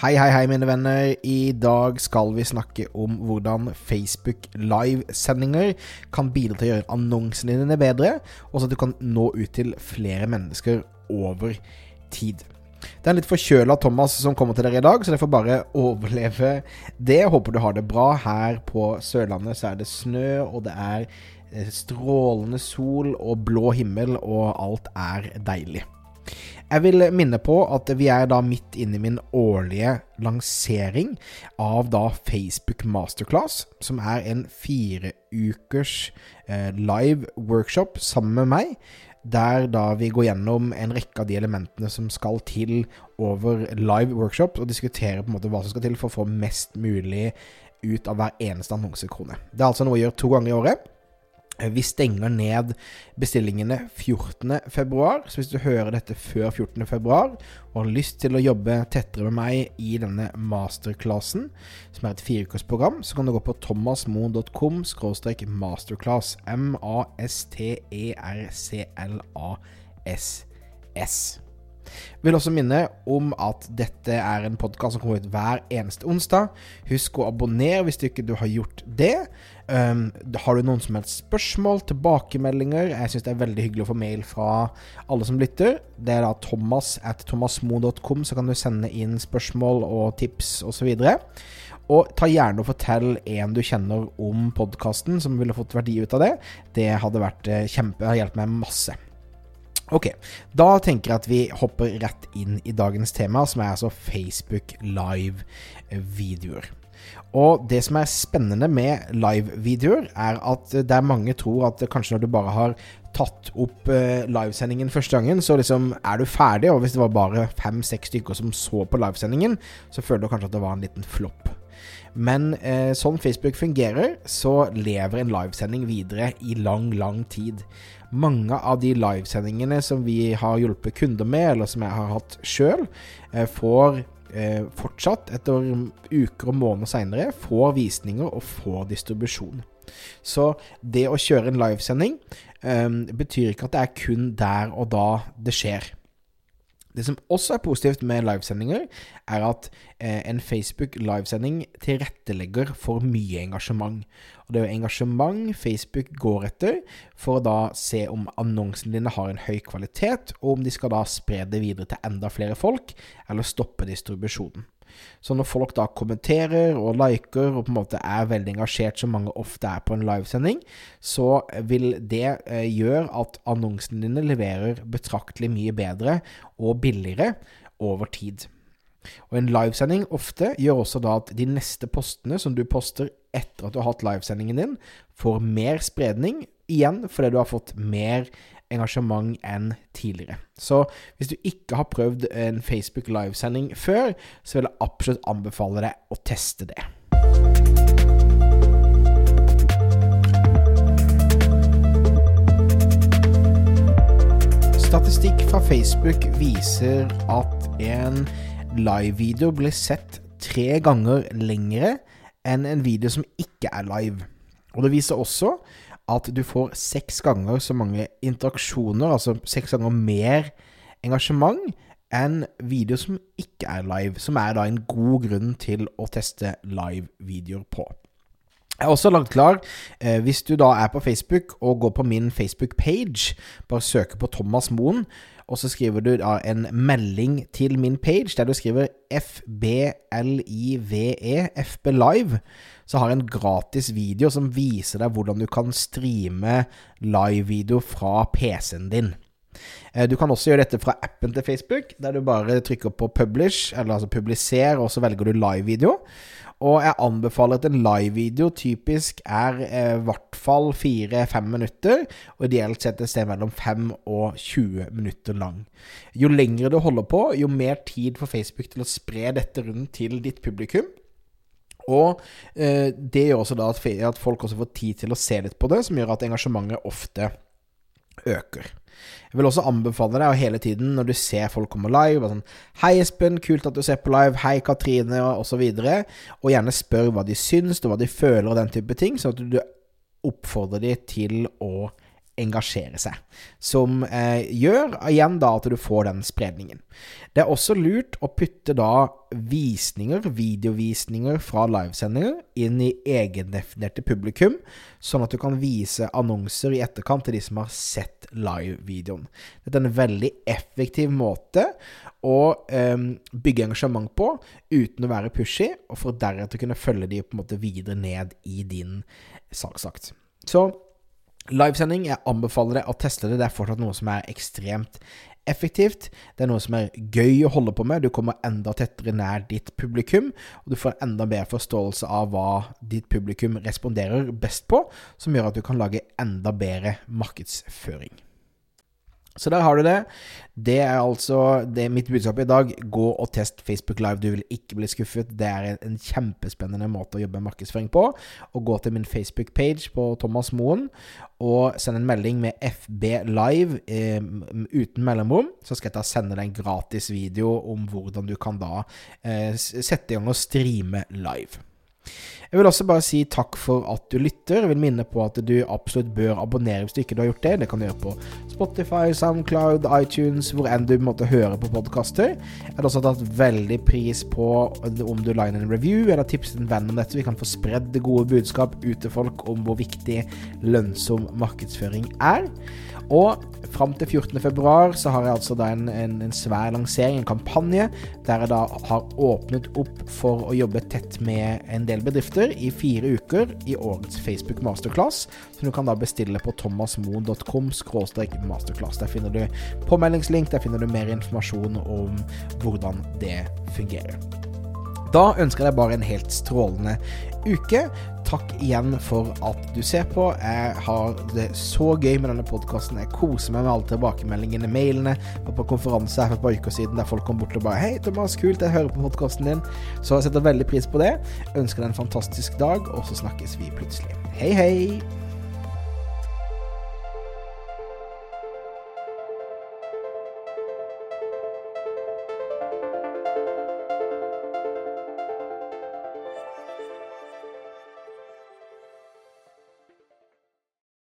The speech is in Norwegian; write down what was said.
Hei, hei, hei, mine venner. I dag skal vi snakke om hvordan Facebook Live-sendinger kan bidra til å gjøre annonsene dine bedre, og så at du kan nå ut til flere mennesker over tid. Det er en litt forkjøla Thomas som kommer til dere i dag, så dere får bare overleve det. Håper du har det bra. Her på Sørlandet så er det snø, og det er eh, strålende sol og blå himmel, og alt er deilig. Jeg vil minne på at vi er da midt inne i min årlige lansering av da Facebook Masterclass, som er en fireukers eh, live workshop sammen med meg. Der da vi går gjennom en rekke av de elementene som skal til over live workshop, og diskuterer på en måte hva som skal til for å få mest mulig ut av hver eneste annonsekrone. Det er altså noe å gjøre to ganger i året. Vi stenger ned bestillingene 14.2, så hvis du hører dette før 14.2 og har lyst til å jobbe tettere med meg i denne masterclassen, som er et fireukersprogram, så kan du gå på thomasmoen.com masterclass. M-A-S-T-E-R-C-L-A-S-S. Vil også minne om at dette er en podkast som kommer ut hver eneste onsdag. Husk å abonnere hvis du ikke du har gjort det. Um, har du noen som helst spørsmål, tilbakemeldinger? Jeg syns det er veldig hyggelig å få mail fra alle som lytter. Det er da thomas at thomasmo.com, så kan du sende inn spørsmål og tips osv. Og, og ta gjerne og fortell en du kjenner om podkasten som ville fått verdi ut av det. Det hadde vært eh, kjempe, har hjulpet meg masse. Ok, da tenker jeg at vi hopper rett inn i dagens tema, som er altså Facebook live-videoer. Og det som er spennende med live-videoer, er at der mange tror at kanskje når du bare har tatt opp uh, livesendingen første gangen, så liksom er du ferdig, og hvis det var bare fem-seks stykker som så på livesendingen, så føler du kanskje at det var en liten flopp. Men eh, sånn Facebook fungerer, så lever en livesending videre i lang, lang tid. Mange av de livesendingene som vi har hjulpet kunder med, eller som jeg har hatt sjøl, eh, får eh, fortsatt, etter uker og måneder seinere, får visninger og får distribusjon. Så det å kjøre en livesending eh, betyr ikke at det er kun der og da det skjer. Det som også er positivt med livesendinger, er at eh, en Facebook livesending tilrettelegger for mye engasjement. Og det er jo engasjement Facebook går etter for å da se om annonsene dine har en høy kvalitet, og om de skal da spre det videre til enda flere folk, eller stoppe distribusjonen. Så når folk da kommenterer og liker og på en måte er veldig engasjert, som mange ofte er på en livesending, så vil det eh, gjøre at annonsene dine leverer betraktelig mye bedre og billigere over tid. Og en livesending ofte gjør også da at de neste postene som du poster etter at du har hatt livesendingen din, får mer spredning, igjen fordi du har fått mer engasjement enn tidligere. Så hvis du ikke har prøvd en Facebook livesending før, så vil jeg absolutt anbefale deg å teste det. Statistikk fra Facebook viser at en live-video blir sett tre ganger lengre enn en video som ikke er live. Og det viser også at du får seks ganger så mange interaksjoner, altså seks ganger mer engasjement enn video som ikke er live, som er da en god grunn til å teste live-videoer på. Jeg er også langt klar, eh, hvis du da er på Facebook og går på min Facebook-page, bare søker på Thomas Moen, og så skriver du da en melding til min page der du skriver FBLIVE, FB Live, så har jeg en gratis video som viser deg hvordan du kan streame live-video fra PC-en din. Eh, du kan også gjøre dette fra appen til Facebook, der du bare trykker på 'publish', eller altså 'publiser', og så velger du live-video. Og jeg anbefaler at en live-video typisk er eh, i hvert fall 4-5 minutter, og ideelt sett et sted mellom 5 og 20 minutter lang. Jo lengre du holder på, jo mer tid får Facebook til å spre dette rundt til ditt publikum. Og eh, det gjør også da at, at folk også får tid til å se litt på det, som gjør at engasjementet ofte øker. Jeg vil også anbefale deg å hele tiden, når du ser folk komme live, og sånn Hei, Espen, kult at du ser på live. Hei, Katrine, og osv. Og gjerne spør hva de syns, og hva de føler, og den type ting, sånn at du oppfordrer de til å engasjere seg. Som eh, gjør igjen da at du får den spredningen. Det er også lurt å putte da visninger, videovisninger fra livesendinger, inn i egendefinerte publikum, sånn at du kan vise annonser i etterkant til de som har sett live-videoen. Dette er en veldig effektiv måte å eh, bygge engasjement på uten å være pushy, og for deretter kunne følge de på en måte videre ned i din saksakt. Så Livesending, jeg anbefaler deg å teste det. Det er fortsatt noe som er ekstremt effektivt. Det er noe som er gøy å holde på med. Du kommer enda tettere nær ditt publikum, og du får enda bedre forståelse av hva ditt publikum responderer best på, som gjør at du kan lage enda bedre markedsføring. Så der har du det. Det er altså det er mitt budskap i dag. Gå og test Facebook Live. Du vil ikke bli skuffet. Det er en, en kjempespennende måte å jobbe markedsføring på. Og gå til min Facebook-page på Thomas Moen og send en melding med FB Live eh, uten mellomrom. Så skal jeg da sende deg en gratis video om hvordan du kan da eh, sette i gang og streame live. Jeg vil også bare si takk for at du lytter. Jeg vil minne på at du absolutt bør abonnere hvis du ikke har gjort det. Det kan du gjøre på Spotify, Soundcloud, iTunes, hvor enn du måtte høre på podkaster. Jeg hadde også tatt veldig pris på om du la inn en review eller tipset en venn om dette. Vi kan få spredd det gode budskap ut til folk om hvor viktig lønnsom markedsføring er. Og fram til 14.2 så har jeg altså da en, en, en, svær lansering, en kampanje, der jeg da har åpnet opp for å jobbe tett med en del bedrifter i fire uker i årets Facebook Masterclass, som du kan da bestille på thomasmoen.com masterclass. Der finner du påmeldingslink, der finner du mer informasjon om hvordan det fungerer. Da ønsker jeg deg bare en helt strålende uke. Takk igjen for at du ser på. Jeg har det så gøy med denne podkasten. Jeg koser meg med alle tilbakemeldingene, mailene. Jeg var på konferanse her for et par uker siden der folk kom bort og bare 'Hei, Thomas, kult, jeg hører på podkasten din'. Så jeg setter veldig pris på det. Ønsker deg en fantastisk dag, og så snakkes vi plutselig. Hei, hei!